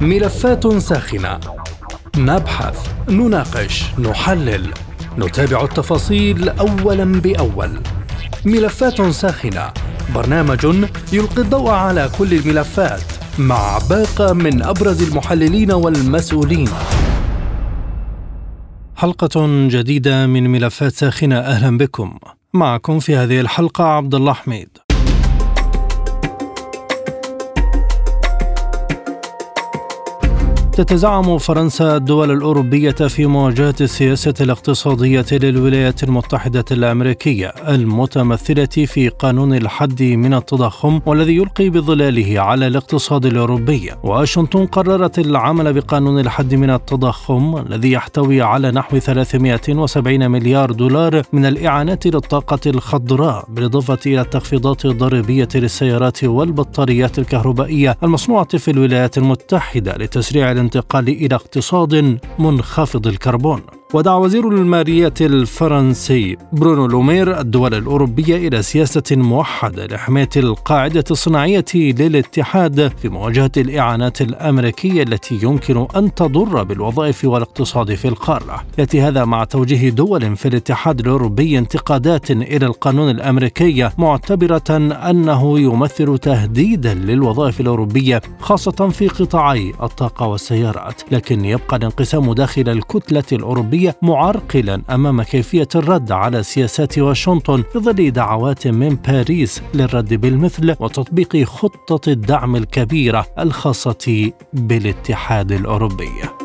ملفات ساخنة. نبحث نناقش نحلل. نتابع التفاصيل اولا بأول. ملفات ساخنة. برنامج يلقي الضوء على كل الملفات مع باقة من أبرز المحللين والمسؤولين. حلقة جديدة من ملفات ساخنة أهلا بكم. معكم في هذه الحلقة عبد الله حميد. تتزعم فرنسا الدول الأوروبية في مواجهة السياسة الاقتصادية للولايات المتحدة الأمريكية المتمثلة في قانون الحد من التضخم والذي يلقي بظلاله على الاقتصاد الأوروبي. واشنطن قررت العمل بقانون الحد من التضخم الذي يحتوي على نحو 370 مليار دولار من الإعانات للطاقة الخضراء بالإضافة إلى التخفيضات الضريبية للسيارات والبطاريات الكهربائية المصنوعة في الولايات المتحدة لتسريع الانتقال إلى اقتصاد منخفض الكربون. ودعا وزير المالية الفرنسي برونو لومير الدول الأوروبية إلى سياسة موحدة لحماية القاعدة الصناعية للاتحاد في مواجهة الإعانات الأمريكية التي يمكن أن تضر بالوظائف والاقتصاد في القارة. يأتي هذا مع توجيه دول في الاتحاد الأوروبي انتقادات إلى القانون الأمريكي معتبرة أنه يمثل تهديدا للوظائف الأوروبية خاصة في قطاعي الطاقة والسيارات. لكن يبقى الانقسام داخل الكتلة الأوروبية معرقلا أمام كيفية الرد على سياسات واشنطن في ظل دعوات من باريس للرد بالمثل وتطبيق خطة الدعم الكبيرة الخاصة بالاتحاد الأوروبي.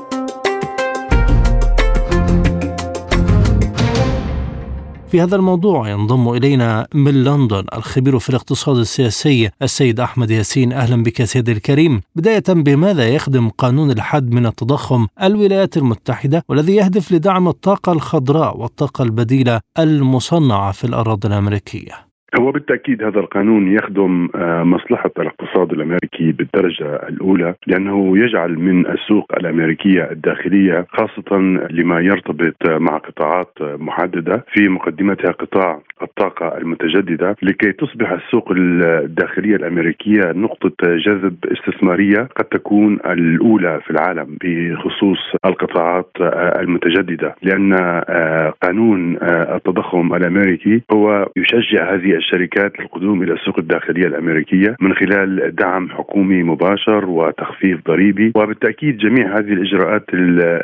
في هذا الموضوع ينضم إلينا من لندن الخبير في الاقتصاد السياسي السيد أحمد ياسين. أهلا بك سيدي الكريم. بداية بماذا يخدم قانون الحد من التضخم الولايات المتحدة والذي يهدف لدعم الطاقة الخضراء والطاقة البديلة المصنعة في الأراضي الأمريكية؟ هو بالتأكيد هذا القانون يخدم آه، مصلحة الاقتصاد الأمريكي بالدرجة الأولى لأنه يجعل من السوق الأمريكية الداخلية خاصة لما يرتبط مع قطاعات محددة في مقدمتها قطاع الطاقة المتجددة لكي تصبح السوق الداخلية الأمريكية نقطة جذب استثمارية قد تكون الأولى في العالم بخصوص القطاعات آه، المتجددة. لأن آه، قانون التضخم الأمريكي هو يشجع هذه الشركات للقدوم إلى السوق الداخلية الأمريكية من خلال دعم حكومي مباشر وتخفيض ضريبي وبالتأكيد جميع هذه الإجراءات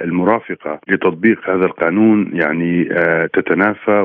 المرافقة لتطبيق هذا القانون يعني آه، تتنافى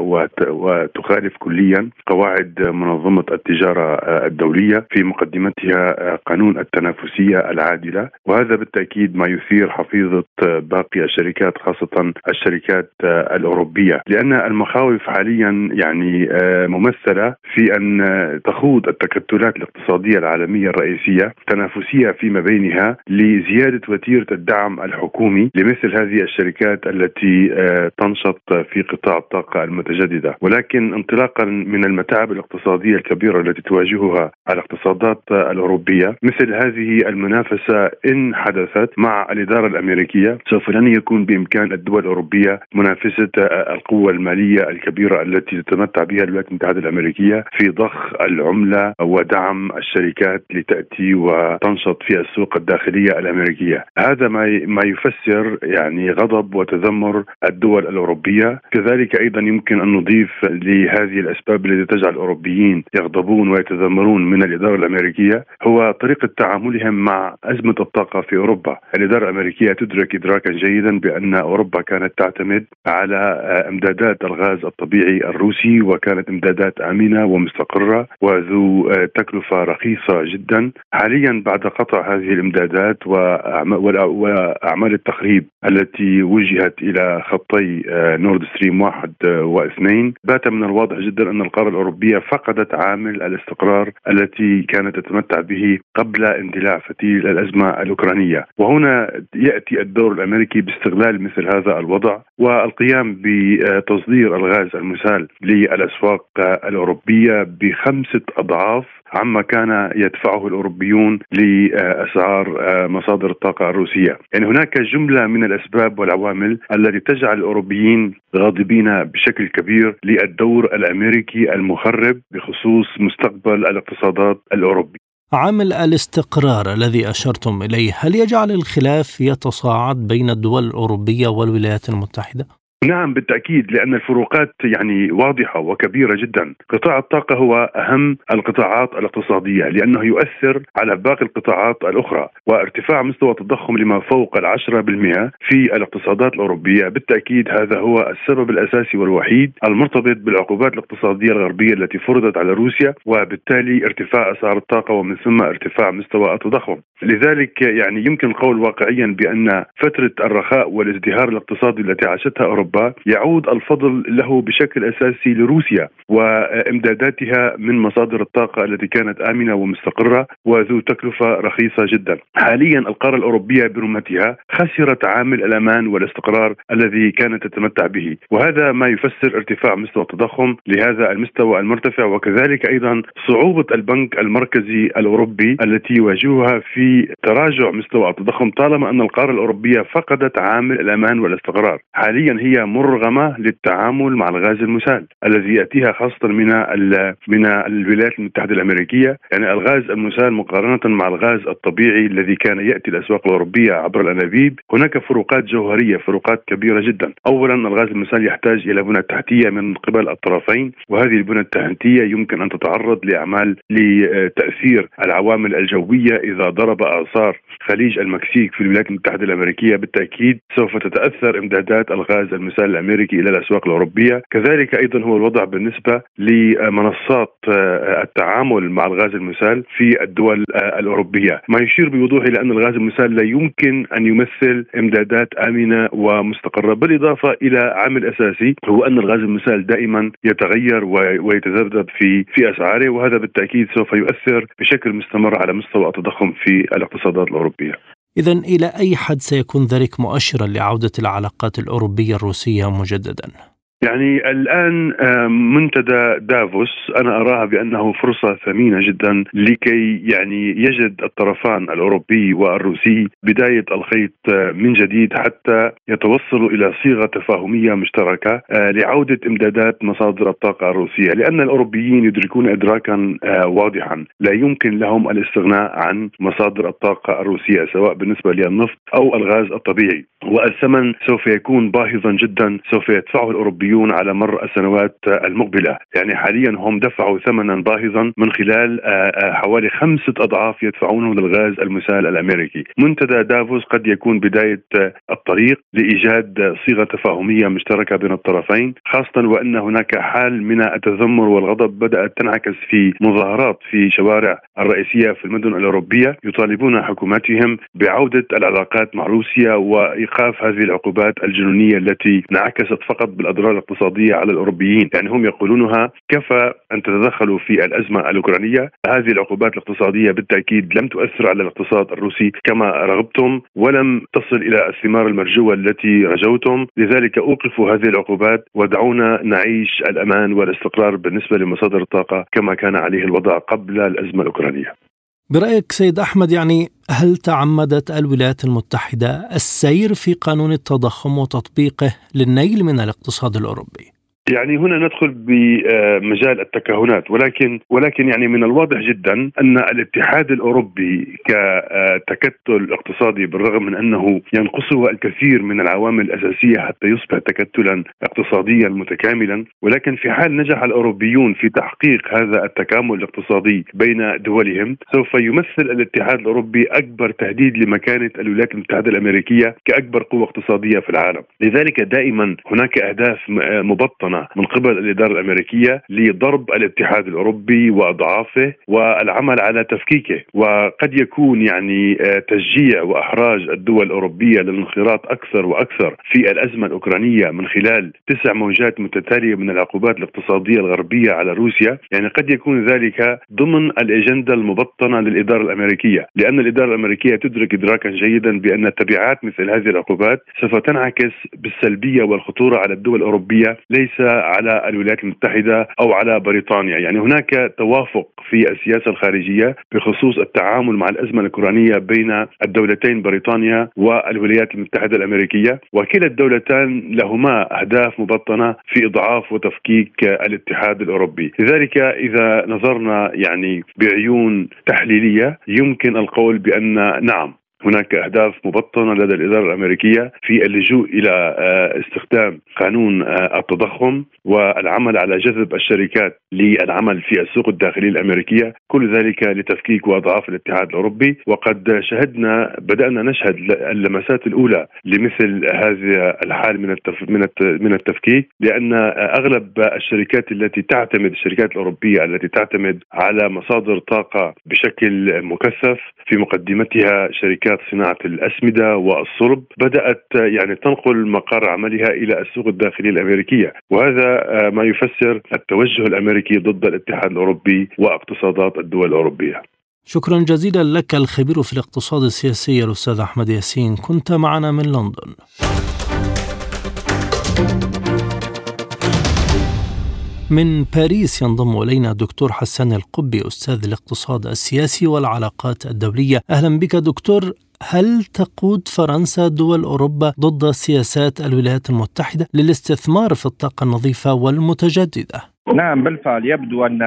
وتخالف كليا قواعد منظمة التجارة آه، الدولية في مقدمتها آه، قانون التنافسية العادلة. وهذا بالتأكيد ما يثير حفيظة باقي الشركات خاصة الشركات الأوروبية. لأن المخاوف حاليا يعني ممثلة في أن تخوض التكتلات الاقتصادية العالمية الرئيسية تنافسية فيما بينها لزيادة وتيرة الدعم الحكومي لمثل هذه الشركات التي آه، تنشط في قطاع الطاقة المتجددة، ولكن انطلاقا من المتاعب الاقتصادية الكبيرة التي تواجهها الاقتصادات الأوروبية، مثل هذه المنافسة إن حدثت مع الإدارة الأمريكية سوف لن يكون بإمكان الدول الأوروبية منافسة القوة المالية الكبيرة التي تتمتع بها الولايات المتحدة الأمريكية. الأمريكية في ضخ العملة ودعم الشركات لتأتي وتنشط في السوق الداخلية الأمريكية، هذا ما ما يفسر يعني غضب وتذمر الدول الأوروبية، كذلك أيضا يمكن أن نضيف لهذه الأسباب التي تجعل الأوروبيين يغضبون ويتذمرون من الإدارة الأمريكية هو طريقة تعاملهم مع أزمة الطاقة في أوروبا، الإدارة الأمريكية تدرك ادراكا جيدا بأن أوروبا كانت تعتمد على أمدادات الغاز الطبيعي الروسي وكانت إمدادات آمنة امنه ومستقرة وذو آه، تكلفة رخيصة جدا. حاليا بعد قطع هذه الإمدادات وأعمال التخريب التي وجهت إلى خطي آه، نورد ستريم واحد آه، واثنين بات من الواضح جدا أن القارة الأوروبية فقدت عامل الاستقرار التي كانت تتمتع به قبل اندلاع فتيل الأزمة الأوكرانية. وهنا يأتي الدور الأمريكي باستغلال مثل هذا الوضع والقيام بتصدير الغاز المسال للأسواق الأوروبية. الأوروبية بخمسة أضعاف عما كان يدفعه الأوروبيون لأسعار آه، مصادر الطاقة الروسية يعني هناك جملة من الأسباب والعوامل التي تجعل الأوروبيين غاضبين بشكل كبير للدور الأمريكي المخرب بخصوص مستقبل الاقتصادات الأوروبية عامل الاستقرار الذي أشرتم إليه هل يجعل الخلاف يتصاعد بين الدول الأوروبية والولايات المتحدة؟ نعم بالتأكيد لأن الفروقات يعني واضحة وكبيرة جدا، قطاع الطاقة هو أهم القطاعات الاقتصادية لأنه يؤثر على باقي القطاعات الأخرى، وارتفاع مستوى التضخم لما فوق العشرة بالمئة في الاقتصادات الأوروبية، بالتأكيد هذا هو السبب الأساسي والوحيد المرتبط بالعقوبات الاقتصادية الغربية التي فرضت على روسيا وبالتالي ارتفاع أسعار الطاقة ومن ثم ارتفاع مستوى التضخم، لذلك يعني يمكن القول واقعيا بأن فترة الرخاء والازدهار الاقتصادي التي عاشتها أوروبا اوروبا يعود الفضل له بشكل أساسي لروسيا وإمداداتها من مصادر الطاقة التي كانت آمنة ومستقرة وذو تكلفة رخيصة جدا. حاليا القارة الأوروبية برمتها خسرت عامل الأمان والاستقرار الذي كانت تتمتع به، وهذا ما يفسر ارتفاع مستوى التضخم لهذا المستوى المرتفع وكذلك أيضا صعوبة البنك المركزي الأوروبي التي يواجهها في تراجع مستوى التضخم طالما أن القارة الأوروبية فقدت عامل الأمان والاستقرار. حاليا هي مرغمة للتعامل مع الغاز المسال الذي يأتيها خاصة من من الولايات المتحدة الأمريكية، يعني الغاز المسال مقارنة مع الغاز الطبيعي الذي كان يأتي الأسواق الأوروبية عبر الأنابيب، هناك فروقات جوهرية، فروقات كبيرة جدا. اولا الغاز المسال يحتاج إلى بنى تحتية من قبل الطرفين، وهذه البنى التحتية يمكن أن تتعرض لأعمال لتأثير العوامل الجوية إذا ضرب اعصار خليج المكسيك في الولايات المتحدة الأمريكية بالتأكيد سوف تتأثر امدادات الغاز المسال الأمريكي إلى الأسواق الأوروبية، كذلك أيضا هو الوضع بالنسبة لمنصات آه، التعامل مع الغاز المسال في الدول آه، الأوروبية، ما يشير بوضوح إلى أن الغاز المسال لا يمكن أن يمثل إمدادات آمنة ومستقرة، بالإضافة إلى عامل أساسي هو أن الغاز المسال دائما يتغير ويتذبذب في في أسعاره وهذا بالتأكيد سوف يؤثر بشكل مستمر على مستوى التضخم في الاقتصادات الأوروبية. إذا إلى أي حد سيكون ذلك مؤشرا لعودة العلاقات الأوروبية الروسية مجددا؟ يعني الآن منتدى دافوس أنا أراها بأنه فرصة ثمينة جدا لكي يعني يجد الطرفان الأوروبي والروسي بداية الخيط من جديد حتى يتوصلوا إلى صيغة تفاهمية مشتركة لعودة إمدادات مصادر الطاقة الروسية لأن الأوروبيين يدركون ادراكا واضحا لا يمكن لهم الاستغناء عن مصادر الطاقة الروسية سواء بالنسبة للنفط أو الغاز الطبيعي. والثمن سوف يكون باهظا جدا سوف يدفعه الأوروبيون الأوروبيون على مر السنوات المقبلة. يعني حاليا هم دفعوا ثمنا باهظا من خلال آه، آه، حوالي خمسة أضعاف يدفعونه للغاز المسال الأمريكي. منتدى دافوس قد يكون بداية آه، الطريق لإيجاد صيغة تفاهمية مشتركة بين الطرفين خاصة وأن هناك حال من التذمر والغضب بدأت تنعكس في مظاهرات في شوارع الرئيسية في المدن الأوروبية يطالبون حكوماتهم بعودة العلاقات مع روسيا وإيقاف هذه العقوبات الجنونية التي انعكست فقط بالأضرار الاقتصادية على الأوروبيين يعني هم يقولونها كفى أن تتدخلوا في الأزمة الأوكرانية؟ هذه العقوبات الاقتصادية بالتأكيد لم تؤثر على الاقتصاد الروسي كما رغبتم ولم تصل إلى الثمار المرجوة التي رجوتم. لذلك أوقفوا هذه العقوبات ودعونا نعيش الأمان والاستقرار بالنسبة لمصادر الطاقة كما كان عليه الوضع قبل الأزمة الأوكرانية. برأيك سيد أحمد يعني هل تعمدت الولايات المتحدة السير في قانون التضخم وتطبيقه للنيل من الاقتصاد الأوروبي؟ يعني هنا ندخل بمجال التكهنات ولكن ولكن يعني من الواضح جدا أن الاتحاد الأوروبي كتكتل اقتصادي بالرغم من أنه ينقصه الكثير من العوامل الأساسية حتى يصبح تكتلا اقتصاديا متكاملا ولكن في حال نجح الأوروبيون في تحقيق هذا التكامل الاقتصادي بين دولهم سوف يمثل الاتحاد الأوروبي أكبر تهديد لمكانة الولايات المتحدة الأمريكية كأكبر قوة اقتصادية في العالم. لذلك دائما هناك أهداف مبطنة من قبل الإدارة الأمريكية لضرب الاتحاد الأوروبي وأضعافه والعمل على تفكيكه. وقد يكون يعني آه، تشجيع وإحراج الدول الأوروبية للانخراط أكثر وأكثر في الأزمة الأوكرانية من خلال تسع موجات متتالية من العقوبات الاقتصادية الغربية على روسيا. يعني قد يكون ذلك ضمن الأجندة المبطنة للإدارة الأمريكية. لأن الإدارة الأمريكية تدرك إدراكا جيدا بأن تبعات مثل هذه العقوبات سوف تنعكس بالسلبية والخطورة على الدول الأوروبية. ليس على الولايات المتحدة أو على بريطانيا، يعني هناك توافق في السياسة الخارجية بخصوص التعامل مع الأزمة الأوكرانية بين الدولتين بريطانيا والولايات المتحدة الأمريكية، وكلا الدولتان لهما أهداف مبطنة في إضعاف وتفكيك الاتحاد الأوروبي، لذلك إذا نظرنا يعني بعيون تحليلية يمكن القول بأن نعم هناك أهداف مبطنة لدى الإدارة الأمريكية في اللجوء إلى آه، استخدام قانون آه، التضخم والعمل على جذب الشركات للعمل في السوق الداخلية الأمريكية، كل ذلك لتفكيك وأضعاف الاتحاد الأوروبي، وقد شهدنا بدأنا نشهد اللمسات الأولى لمثل هذا الحال من من من التفكيك، لأن أغلب الشركات التي تعتمد الشركات الأوروبية التي تعتمد على مصادر طاقة بشكل مكثف في مقدمتها شركات شركات صناعة الأسمدة والصلب بدأت يعني تنقل مقر عملها إلى السوق الداخليه الأمريكية وهذا آه، ما يفسر التوجه الأمريكي ضد الاتحاد الأوروبي واقتصادات الدول الأوروبية. شكرا جزيلا لك الخبير في الاقتصاد السياسي الأستاذ أحمد ياسين كنت معنا من لندن. من باريس ينضم إلينا الدكتور حسان القبي أستاذ الاقتصاد السياسي والعلاقات الدولية أهلا بك دكتور هل تقود فرنسا دول أوروبا ضد سياسات الولايات المتحدة للاستثمار في الطاقة النظيفة والمتجددة؟ نعم بالفعل يبدو أن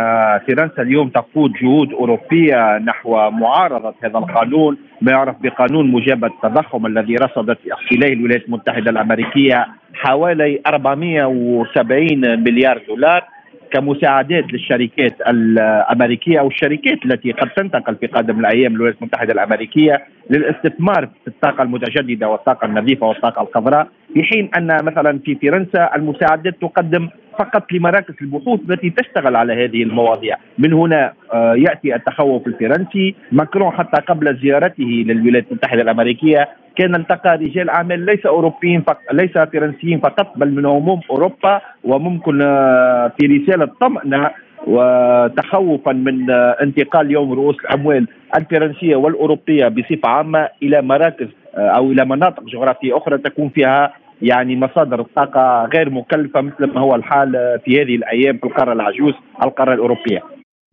فرنسا اليوم تقود جهود أوروبية نحو معارضة هذا القانون ما يعرف بقانون مجابه التضخم الذي رصدت إليه الولايات المتحدة الأمريكية حوالي 470 مليار دولار كمساعدات للشركات الأمريكية أو الشركات التي قد تنتقل في قادم الأيام للولايات المتحدة الأمريكية للاستثمار في الطاقة المتجددة والطاقة النظيفة والطاقة الخضراء في حين أن مثلا في فرنسا المساعدات تقدم فقط لمراكز البحوث التي تشتغل على هذه المواضيع. من هنا آه، يأتي التخوف الفرنسي. ماكرون حتى قبل زيارته للولايات المتحدة الأمريكية كان التقى رجال أعمال ليس أوروبيين فقط ليس فرنسيين فقط بل من عموم أوروبا وممكن آه، في رسالة طمأنة وتخوفا من آه، انتقال يوم رؤوس الأموال الفرنسية والأوروبية بصفة عامة إلى مراكز أو إلى مناطق جغرافية أخرى تكون فيها يعني مصادر الطاقة غير مكلفة مثل ما هو الحال في هذه الأيام في القارة العجوز القارة الأوروبية.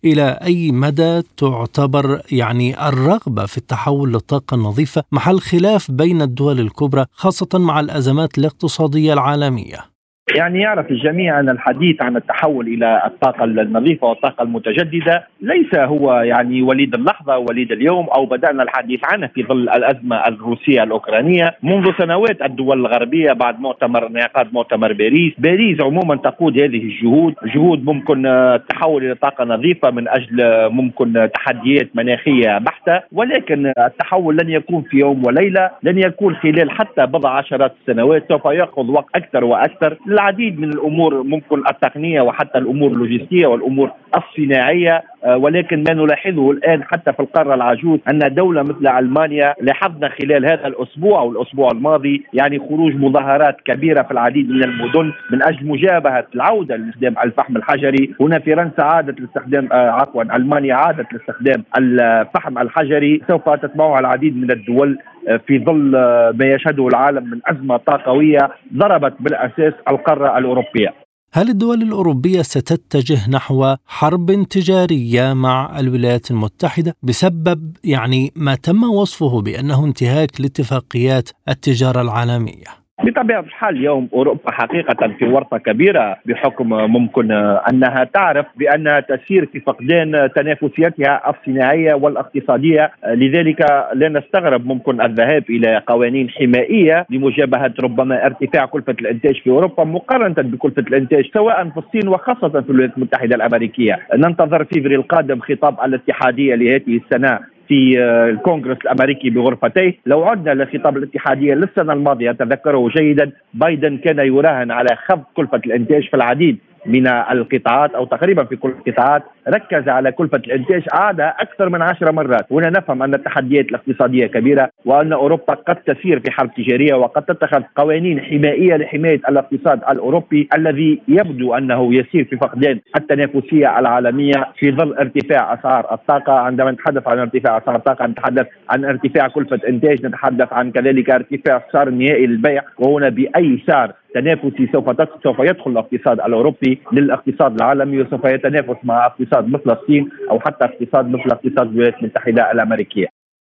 إلى أي مدى تعتبر يعني الرغبة في التحول للطاقة النظيفة محل خلاف بين الدول الكبرى خاصة مع الأزمات الاقتصادية العالمية؟ يعني يعرف الجميع أن الحديث عن التحول إلى الطاقة النظيفه والطاقة المتجددة ليس هو يعني وليد اللحظة وليد اليوم أو بدأنا الحديث عنه في ظل الأزمة الروسية الأوكرانية. منذ سنوات الدول الغربية بعد مؤتمر انعقاد مؤتمر باريس، باريس عموما تقود هذه الجهود، جهود ممكن التحول إلى طاقة نظيفة من أجل ممكن تحديات مناخية بحتة، ولكن التحول لن يكون في يوم وليلة، لن يكون خلال حتى بضع عشرات السنوات، سوف يأخذ وقت أكثر وأكثر. العديد من الأمور ممكن التقنية وحتى الأمور اللوجستية والأمور الصناعية ولكن ما نلاحظه الآن حتى في القارة العجوز أن دولة مثل ألمانيا لاحظنا خلال هذا الأسبوع أو الأسبوع الماضي يعني خروج مظاهرات كبيرة في العديد من المدن من أجل مجابهة العودة لاستخدام الفحم الحجري، هنا فرنسا عادت لاستخدام آه عفوا ألمانيا عادت لاستخدام الفحم الحجري، سوف تتبعها العديد من الدول آه، في ظل آه، ما يشهده العالم من أزمة طاقوية ضربت بالأساس القارة الأوروبية. هل الدول الأوروبية ستتجه نحو حرب تجارية مع الولايات المتحدة بسبب يعني ما تم وصفه بأنه انتهاك لاتفاقيات التجارة العالمية؟ بطبيعة الحال اليوم أوروبا حقيقة في ورطة كبيرة بحكم ممكن أنها تعرف بانها تسير في فقدان تنافسيتها الصناعية والاقتصادية. لذلك لا نستغرب ممكن الذهاب إلى قوانين حمائية لمجابهة ربما ارتفاع كلفة الإنتاج في أوروبا مقارنة بكلفة الإنتاج سواء في الصين وخاصة في الولايات المتحدة الأمريكية. ننتظر فيفري القادم خطاب الاتحادية لهذه السنة. في آه، الكونغرس الأمريكي بغرفتيه، لو عدنا لخطاب الاتحادية للسنة الماضية تذكره جيدا بايدن كان يراهن على خفض كلفة الإنتاج في العديد من القطاعات أو تقريبا في كل القطاعات ركز على كلفة الإنتاج عاد أكثر من عشر مرات، هنا نفهم أن التحديات الاقتصادية كبيرة وأن أوروبا قد تسير في حرب تجارية وقد تتخذ قوانين حمائيه لحماية الاقتصاد الأوروبي الذي يبدو أنه يسير في فقدان التنافسية العالمية في ظل ارتفاع أسعار الطاقة، عندما نتحدث عن ارتفاع أسعار الطاقة نتحدث عن ارتفاع كلفة إنتاج، نتحدث عن كذلك ارتفاع السعر النهائي للبيع وهنا بأي سعر تنافسي سوف سوف يدخل الاقتصاد الأوروبي للاقتصاد العالمي وسوف يتنافس مع اقتصاد مثل الصين أو حتى اقتصاد مثل اقتصاد الولايات المتحدة الأمريكية.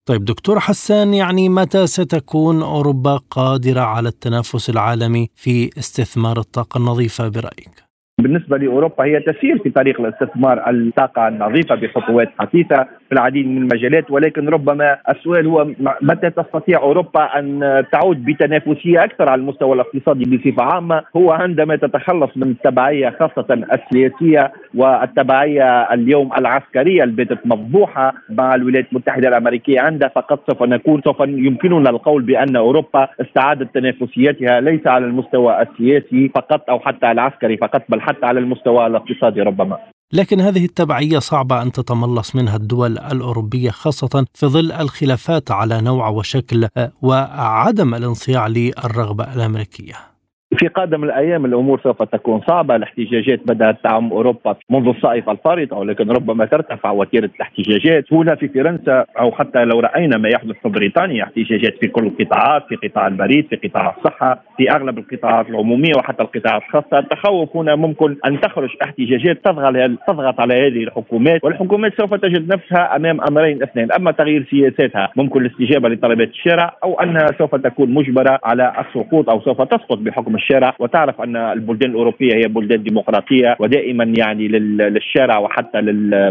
طيب دكتور حسان يعني متى ستكون أوروبا قادرة على التنافس العالمي في استثمار الطاقة النظيفة برأيك؟ بالنسبة لأوروبا هي تسير في طريق الاستثمار الطاقة النظيفة بخطوات حثيثه في العديد من المجالات ولكن ربما السؤال هو متى تستطيع أوروبا أن تعود بتنافسية أكثر على المستوى الاقتصادي بصفة عامة؟ هو عندما تتخلص من التبعية خاصة السياسية والتبعية اليوم العسكرية اللي باتت مفضوحه مع الولايات المتحدة الأمريكية عندها فقط سوف نكون سوف يمكننا القول بأن أوروبا استعادت تنافسيتها ليس على المستوى السياسي فقط أو حتى العسكري فقط بل حتى على المستوى الاقتصادي ربما. لكن هذه التبعية صعبة أن تتملص منها الدول الأوروبية خاصة في ظل الخلافات على نوع وشكل وعدم الانصياع للرغبة الأمريكية. في قادم الأيام الأمور سوف تكون صعبة، الاحتجاجات بدأت تعم أوروبا منذ الصائفه الفارطه ولكن ربما ترتفع وتيرة الاحتجاجات. هنا في فرنسا أو حتى لو رأينا ما يحدث في بريطانيا احتجاجات في كل القطاعات، في قطاع البريد، في قطاع الصحة، في أغلب القطاعات العمومية وحتى القطاعات الخاصة، التخوف هنا ممكن أن تخرج احتجاجات تضغط على هذه الحكومات، والحكومات سوف تجد نفسها أمام أمرين اثنين، أما تغيير سياساتها ممكن الاستجابة لطلبات الشارع أو أنها سوف تكون مجبرة على السقوط أو سوف تسقط بحكم الشارع وتعرف أن البلدان الأوروبية هي بلدان ديمقراطية ودائما يعني للشارع وحتى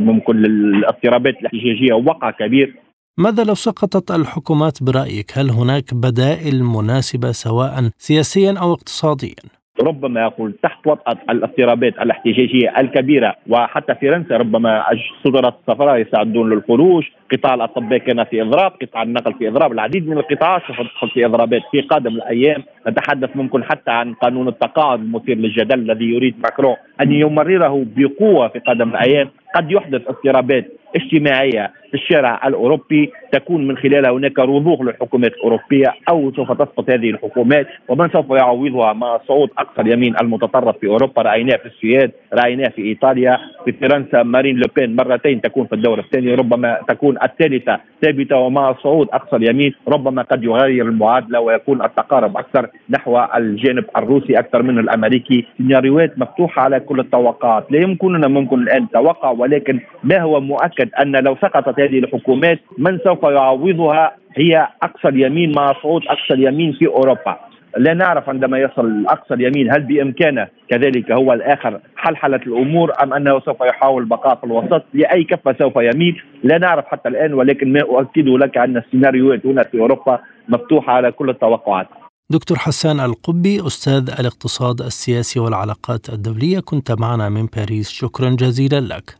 ممكن للاضطرابات الاحتجاجية وقع كبير ماذا لو سقطت الحكومات برأيك؟ هل هناك بدائل مناسبة سواء سياسيا أو اقتصاديا؟ ربما يقول تحت وطأة الاضطرابات الاحتجاجية الكبيرة وحتى فرنسا ربما صدرت السفراء يستعدون للخروج قطاع الأطباء كان في إضراب قطاع النقل في إضراب. العديد من القطاعات سوف تدخل في إضرابات في قادم الأيام نتحدث ممكن حتى عن قانون التقاعد المثير للجدل الذي يريد ماكرون أن يمرره بقوة في قادم الأيام. قد يحدث اضطرابات اجتماعية في الشارع الأوروبي تكون من خلالها هناك رضوخ للحكومات الأوروبية أو سوف تسقط هذه الحكومات ومن سوف يعوضها مع صعود أقصى اليمين المتطرف في أوروبا رأيناه في السويد رأيناه في إيطاليا في فرنسا. مارين لوبين مرتين تكون في الدور الثاني ربما تكون الثالثة. ثابته ومع صعود أقصى اليمين ربما قد يغير المعادلة ويكون التقارب أكثر نحو الجانب الروسي أكثر من الأمريكي. سيناريوهات مفتوحة على كل التوقعات. لا يمكننا ممكن الآن توقع ولكن ما هو مؤكد أن لو سقطت هذه الحكومات من سوف يعوضها هي أقصى اليمين مع صعود أقصى اليمين في أوروبا؟ لا نعرف عندما يصل أقصى اليمين هل بامكانه كذلك هو الآخر حلحلة الأمور أم أنه سوف يحاول البقاء في الوسط؟ لأي كفة سوف يميل؟ لا نعرف حتى الآن ولكن ما اؤكده لك أن السيناريوهات هنا في أوروبا مفتوحة على كل التوقعات. دكتور حسان القبي أستاذ الاقتصاد السياسي والعلاقات الدولية كنت معنا من باريس. شكرا جزيلا لك.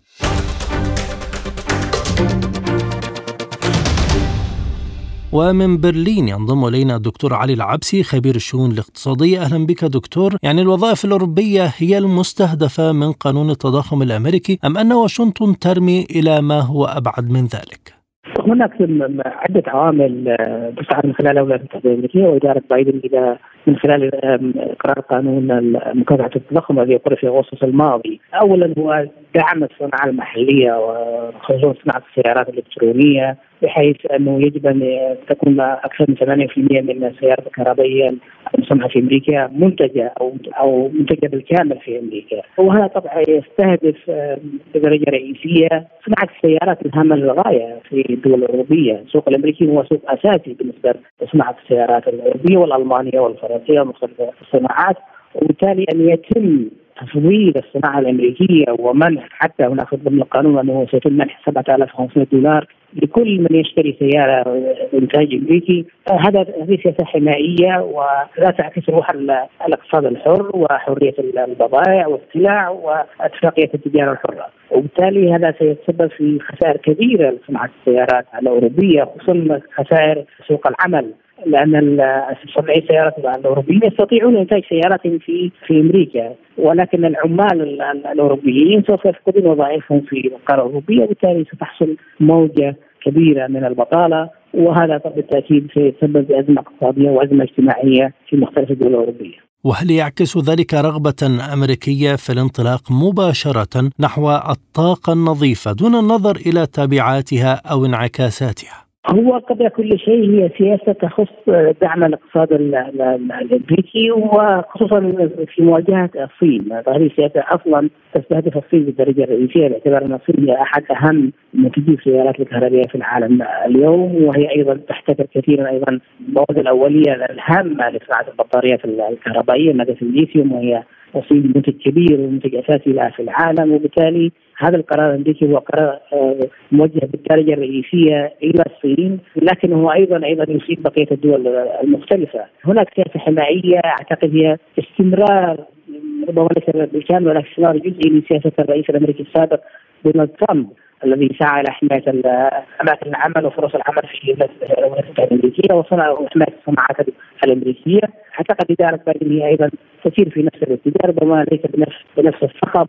ومن برلين ينضم إلينا الدكتور علي العبسي خبير الشؤون الاقتصادية أهلا بك دكتور يعني الوظائف الأوروبية هي المستهدفة من قانون التضخم الأمريكي أم أن واشنطن ترمي إلى ما هو أبعد من ذلك؟ هناك عدة عوامل تسعى من خلال الولايات المتحدة الأمريكية وإدارة بايدن إلى من خلال إقرار قانون مكافحة التضخم الذي أقر في أغسطس الماضي. أولا هو دعم الصناعة المحلية وخصوصا صناعة السيارات الإلكترونية بحيث أنه يجب أن تكون أكثر من 80% من السيارات الكهربائية المصنعه في أمريكا منتجة أو أو منتجة بالكامل في أمريكا، وهذا طبعا يستهدف آه، بدرجه رئيسية صناعة السيارات الهامة للغاية في الدول الأوروبية، السوق الأمريكي هو سوق أساسي بالنسبة لصناعة السيارات الأوروبية والألمانية والفرنسية ومختلف الصناعات، وبالتالي أن يتم تفضيل الصناعة الأمريكية ومنح حتى هناك ضمن القانون أنه سيتم منح 7500 دولار لكل من يشتري سيارة إنتاج أمريكي. هذا هذه سياسة حمائيه ولا تعكس روح الاقتصاد الحر وحرية البضائع والسلع واتفاقية التجارة الحرة. وبالتالي هذا سيتسبب في خسائر كبيرة لصناعة السيارات الأوروبية خصوصا خسائر سوق العمل. لأن صناعي السيارات الأوروبيين يستطيعون إنتاج سيارات في في أمريكا ولكن العمال الأوروبيين سوف يفقدون وظائفهم في القارة الأوروبية وبالتالي ستحصل موجة كبيرة من البطالة وهذا بالتأكيد سيتسبب بأزمة اقتصادية وأزمة اجتماعية في مختلف الدول الأوروبية. وهل يعكس ذلك رغبة أمريكية في الانطلاق مباشرة نحو الطاقة النظيفة دون النظر إلى تبعاتها أو انعكاساتها؟ هو قبل كل شيء هي سياسة تخص دعم الاقتصاد الأمريكي وخصوصا في مواجهة الصين، هذه السياسة أصلا تستهدف الصين بالدرجة الرئيسية باعتبار أن الصين هي أحد أهم منتجي السيارات الكهربائية في العالم اليوم وهي أيضا تحتكر كثيرا أيضا المواد الأولية الهامة لصناعة البطاريات الكهربائية ماده الليثيوم وهي الصين منتج كبير ومنتج أساسي لها في العالم وبالتالي هذا القرار الأمريكي هو قرار آه، موجه بالدرجة الرئيسية إلى الصين لكن هو أيضا أيضا يصيب بقية الدول المختلفة، هناك سياسه حمائيه أعتقد هي استمرار ربما ليس بالكامل ولكن استمرار جزئي لسياسه الرئيس الأمريكي السابق دونالد ترامب الذي سعى إلى حماية اماكن العمل وفرص العمل في الولايات المتحدة الأمريكية وحماية الصناعات الأمريكية، أعتقد إدارة بايدن هي أيضا تسير في نفس الاتجاه ربما ليس بنفس بنفس الصخب.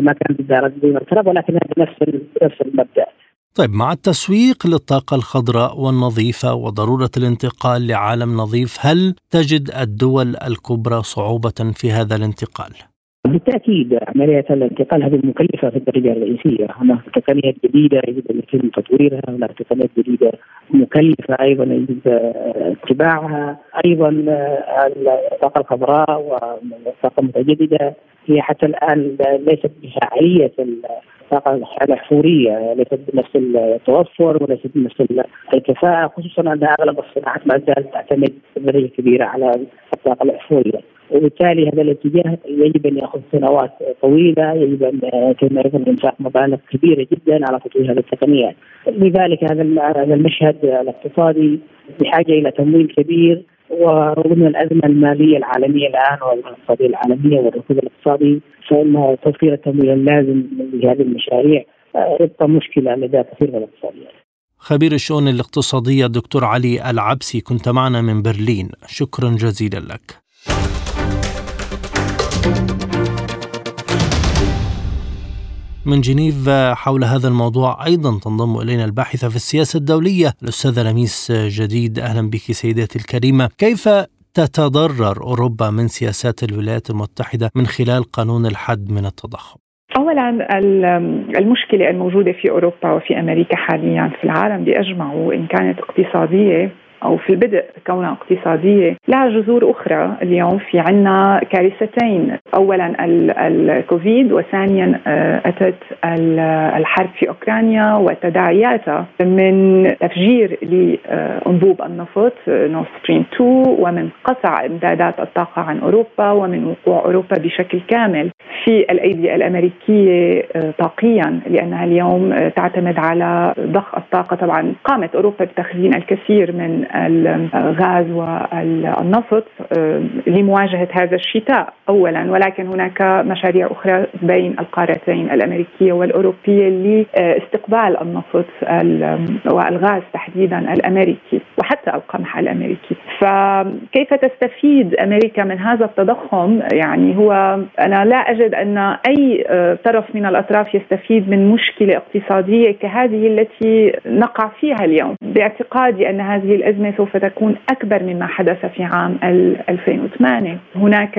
ما كان بدارة دونالد ترامب ولكنها بنفس نفس المبدأ. طيب مع التسويق للطاقة الخضراء والنظيفة وضرورة الانتقال لعالم نظيف هل تجد الدول الكبرى صعوبة في هذا الانتقال؟ بالتأكيد عملية الانتقال هذه مكلفه في الدرجه الرئيسية، هناك تقنيات جديدة يجب أن يتم تطويرها، هناك تقنيات جديدة مكلفة أيضا يجب اتباعها، أيضا الطاقه الخضراء والطاقة المتجددة هي حتى الآن ليست بفاعليه الطاقة الاحفوريه ليست بنفس التوفر وليست بنفس الكفاءة خصوصا ان أغلب الصناعات ما زالت تعتمد بدرجه كبيرة على الطاقة الاحفوريه وبالتالي هذا الاتجاه يجب أن يأخذ سنوات طويلة يجب أن أيضا انفاق مبالغ كبيرة جدا على تطوير هذه التقنيات لذلك هذا المشهد الاقتصادي بحاجة إلى تمويل كبير وضمن الأزمة المالية العالمية الآن والاقتصاديه العالمية والركود الاقتصادي فإن توفير التمويل اللازم لهذه المشاريع يبقى مشكلة لدى كثير من الاقتصاديات. خبير الشؤون الاقتصادية الدكتور علي العبسي كنت معنا من برلين شكرا جزيلا لك. من جنيف حول هذا الموضوع أيضا تنضم إلينا الباحثة في السياسة الدولية الأستاذة لميس جديد. أهلا بك سيداتي الكريمة. كيف تتضرر أوروبا من سياسات الولايات المتحدة من خلال قانون الحد من التضخم؟ اولا المشكلة الموجودة في أوروبا وفي أمريكا حاليا في العالم بأجمعه وان كانت اقتصادية أو في البدء كونها اقتصادية. لها جذور أخرى اليوم في عنا كارثتين. أولا الكوفيد وثانيا آه، أتت الحرب في أوكرانيا وتداعياتها من تفجير لأنبوب النفط نورث ستريم 2 ومن قطع إمدادات الطاقة عن أوروبا ومن وقوع أوروبا بشكل كامل. في الأيدي الأمريكية آه، طاقيا لأنها اليوم آه، تعتمد على ضخ الطاقة. طبعا قامت أوروبا بتخزين الكثير من الغاز والنفط آه، لمواجهه هذا الشتاء اولا. ولكن هناك مشاريع أخرى بين القارتين الأمريكية والأوروبية لاستقبال النفط والغاز تحديدا الأمريكي وحتى القمح الأمريكي. فكيف تستفيد أمريكا من هذا التضخم؟ يعني هو أنا لا أن أي آه، طرف من الأطراف يستفيد من مشكلة اقتصادية كهذه التي نقع فيها اليوم. باعتقادي أن هذه الأزمة الأزمة سوف تكون أكبر مما حدث في عام 2008 هناك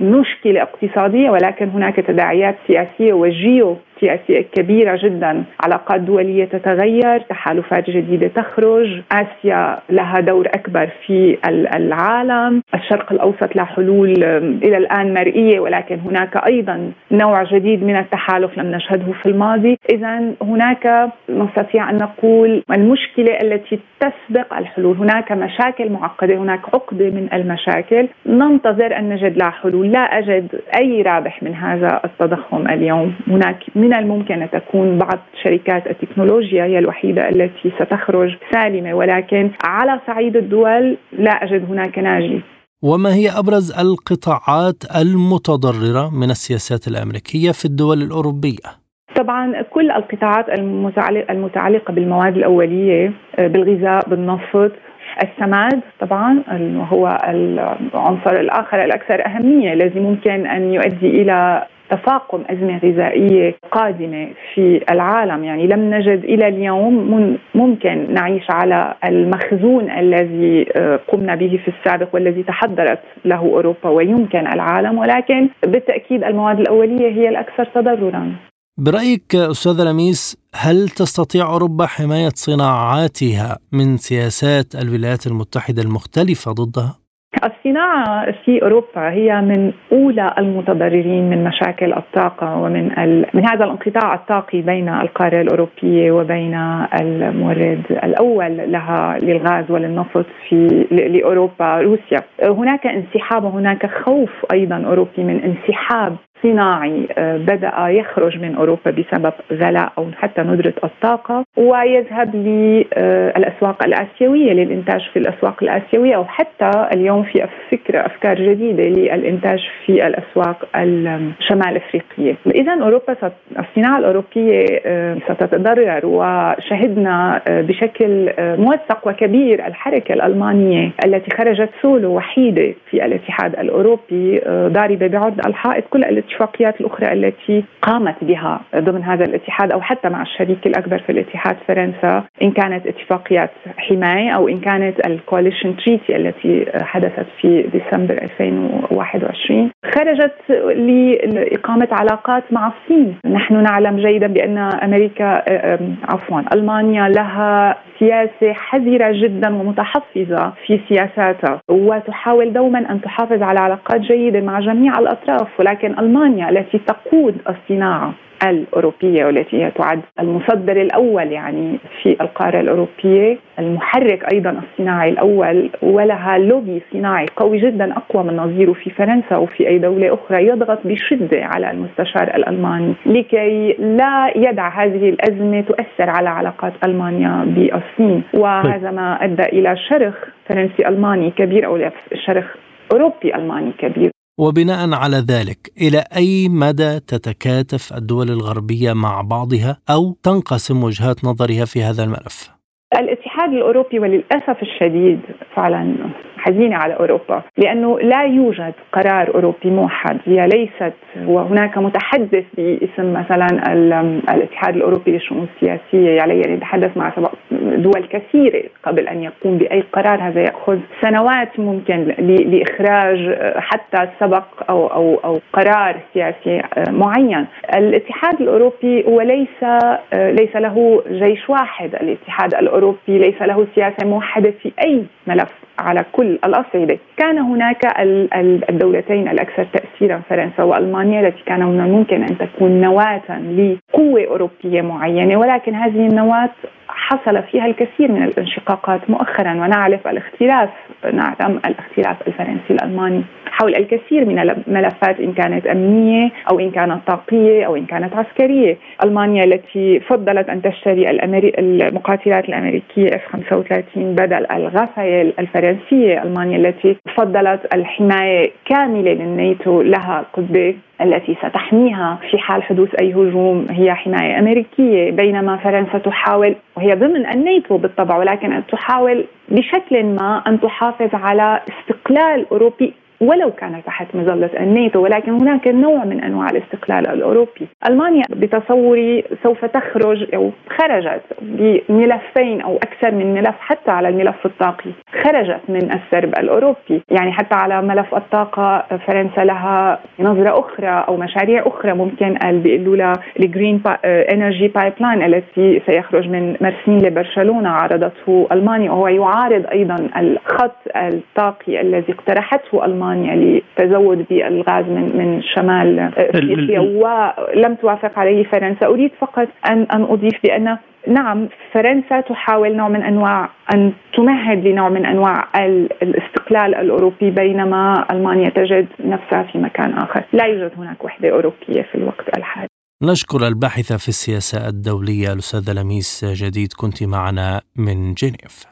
مشكلة اقتصادية ولكن هناك تداعيات سياسية وجيو سياسية كبيرة جدا علاقات دولية تتغير تحالفات جديدة تخرج آسيا لها دور أكبر في العالم الشرق الأوسط له حلول إلى الآن مرئية ولكن هناك أيضا نوع جديد من التحالف لم نشهده في الماضي. إذا هناك نستطيع أن نقول المشكلة التي تسبق الحلول. هناك مشاكل معقدة هناك عقدة من المشاكل. ننتظر أن نجد لها حلول لا أجد أي رابح من هذا التضخم اليوم. هناك من الممكن أن تكون بعض شركات التكنولوجيا هي الوحيدة التي ستخرج سالمة ولكن على صعيد الدول لا أجد هناك ناجي وما هي أبرز القطاعات المتضررة من السياسات الأمريكية في الدول الأوروبية؟ طبعا كل القطاعات المتعلقة بالمواد الأولية بالغذاء بالنفط السماد طبعا هو العنصر الآخر الأكثر أهمية الذي ممكن أن يؤدي إلى تفاقم أزمة غذائية قادمة في العالم يعني لم نجد إلى اليوم ممكن نعيش على المخزون الذي آه، قمنا به في السابق والذي تحضرت له أوروبا ويمكن العالم ولكن بالتأكيد المواد الأولية هي الأكثر تضررا برأيك أستاذ لميس هل تستطيع أوروبا حماية صناعاتها من سياسات الولايات المتحدة المختلفة ضدها؟ الصناعة في أوروبا هي من أولى المتضررين من مشاكل الطاقة ومن ال... من هذا الانقطاع الطاقي بين القارة الأوروبية وبين المورد الأول لها للغاز وللنفط في لأوروبا روسيا. هناك انسحاب وهناك خوف أيضا أوروبي من انسحاب صناعي آه، بدأ يخرج من أوروبا بسبب غلاء أو حتى ندرة الطاقة ويذهب للاسواق الآسيوية للإنتاج في الأسواق الآسيوية أو حتى اليوم في فكرة أفكار جديدة للإنتاج في الأسواق الشمال أفريقية. اذا أوروبا الصناعة الأوروبية آه، ستتضرر وشهدنا آه، بشكل موثق وكبير الحركة الألمانية التي خرجت سولو وحيدة في الاتحاد الأوروبي ضاربة بعرض الحائط كل الاتفاقيات الأخرى التي قامت بها ضمن هذا الاتحاد أو حتى مع الشريك الأكبر في الاتحاد فرنسا إن كانت اتفاقيات حماية أو إن كانت ال coalition treaty التي حدثت في ديسمبر 2021 خرجت لإقامة علاقات مع الصين. نحن نعلم جيدا بأن أمريكا عفوا ألمانيا لها سياسة حذرة جدا ومتحفظة في سياساتها وتحاول دوما أن تحافظ على علاقات جيدة مع جميع الأطراف ولكن ألمانيا التي تقود الصناعة الأوروبية والتي هي تعد المصدر الأول يعني في القارة الأوروبية. المحرك أيضا الصناعي الأول ولها لوبي صناعي قوي جدا أقوى من نظيره في فرنسا وفي أي دولة أخرى. يضغط بشدة على المستشار الألماني لكي لا يدع هذه الأزمة تؤثر على علاقات ألمانيا بالصين. وهذا ما أدى إلى شرخ فرنسي ألماني كبير أو شرخ أوروبي ألماني كبير. وبناء على ذلك إلى أي مدى تتكاتف الدول الغربية مع بعضها أو تنقسم وجهات نظرها في هذا الملف؟ الاتحاد الأوروبي وللأسف الشديد فعلا حزينة على أوروبا لأنه لا يوجد قرار أوروبي موحد. هي ليست وهناك متحدث باسم مثلا الاتحاد الأوروبي للشؤون السياسية يعني يتحدث مع دول كثيرة قبل أن يقوم بأي قرار هذا يأخذ سنوات ممكن لإخراج حتى سبق أو أو أو قرار سياسي معين. الاتحاد الأوروبي هو ليس ليس له جيش واحد. الاتحاد الأوروبي ليس له سياسة موحدة في أي ملف على كل الاصعده، كان هناك الدولتين الأكثر تاثيرا فرنسا وألمانيا التي كان من الممكن أن تكون نواة لقوة أوروبية معينة ولكن هذه النواة حصل فيها الكثير من الانشقاقات مؤخرا ونعرف الاختلاف نعلم الاختلاف الفرنسي الألماني حول الكثير من الملفات إن كانت أمنية أو إن كانت طاقية أو إن كانت عسكرية، ألمانيا التي فضلت أن تشتري. المقاتلات الأمريكية اف 35 بدل الغفايل الفرنسية، ألمانيا التي فضلت الحماية كاملة للناتو لها قطبه التي ستحميها في حال حدوث أي هجوم. هي حماية أمريكية بينما فرنسا تحاول وهي ضمن الناتو بالطبع ولكن تحاول بشكل ما أن تحافظ على استقلال أوروبي ولو كان تحت مظلة الناتو ولكن هناك نوع من أنواع الاستقلال الأوروبي. ألمانيا بتصوري سوف تخرج أو خرجت بملفين أو أكثر من ملف حتى على الملف الطاقي. خرجت من السرب الأوروبي يعني حتى على ملف الطاقة فرنسا لها نظرة أخرى أو مشاريع أخرى ممكن بيقولوا لها ال green energy pipeline التي سيخرج من مرسيليا لبرشلونة عرضته ألمانيا وهو يعارض أيضا الخط الطاقي الذي اقترحته ألمانيا. المانيا للتزود بالغاز من من شمال افريقيا ولم توافق عليه فرنسا، أريد فقط ان أن أضيف بأن نعم فرنسا تحاول نوع من انواع أن تمهد لنوع من أنواع الاستقلال الأوروبي بينما ألمانيا تجد نفسها في مكان آخر، لا يوجد هناك وحدة أوروبية في الوقت الحالي. نشكر الباحثة في السياسة الدولية الأستاذة لميس جديد كنت معنا من جنيف.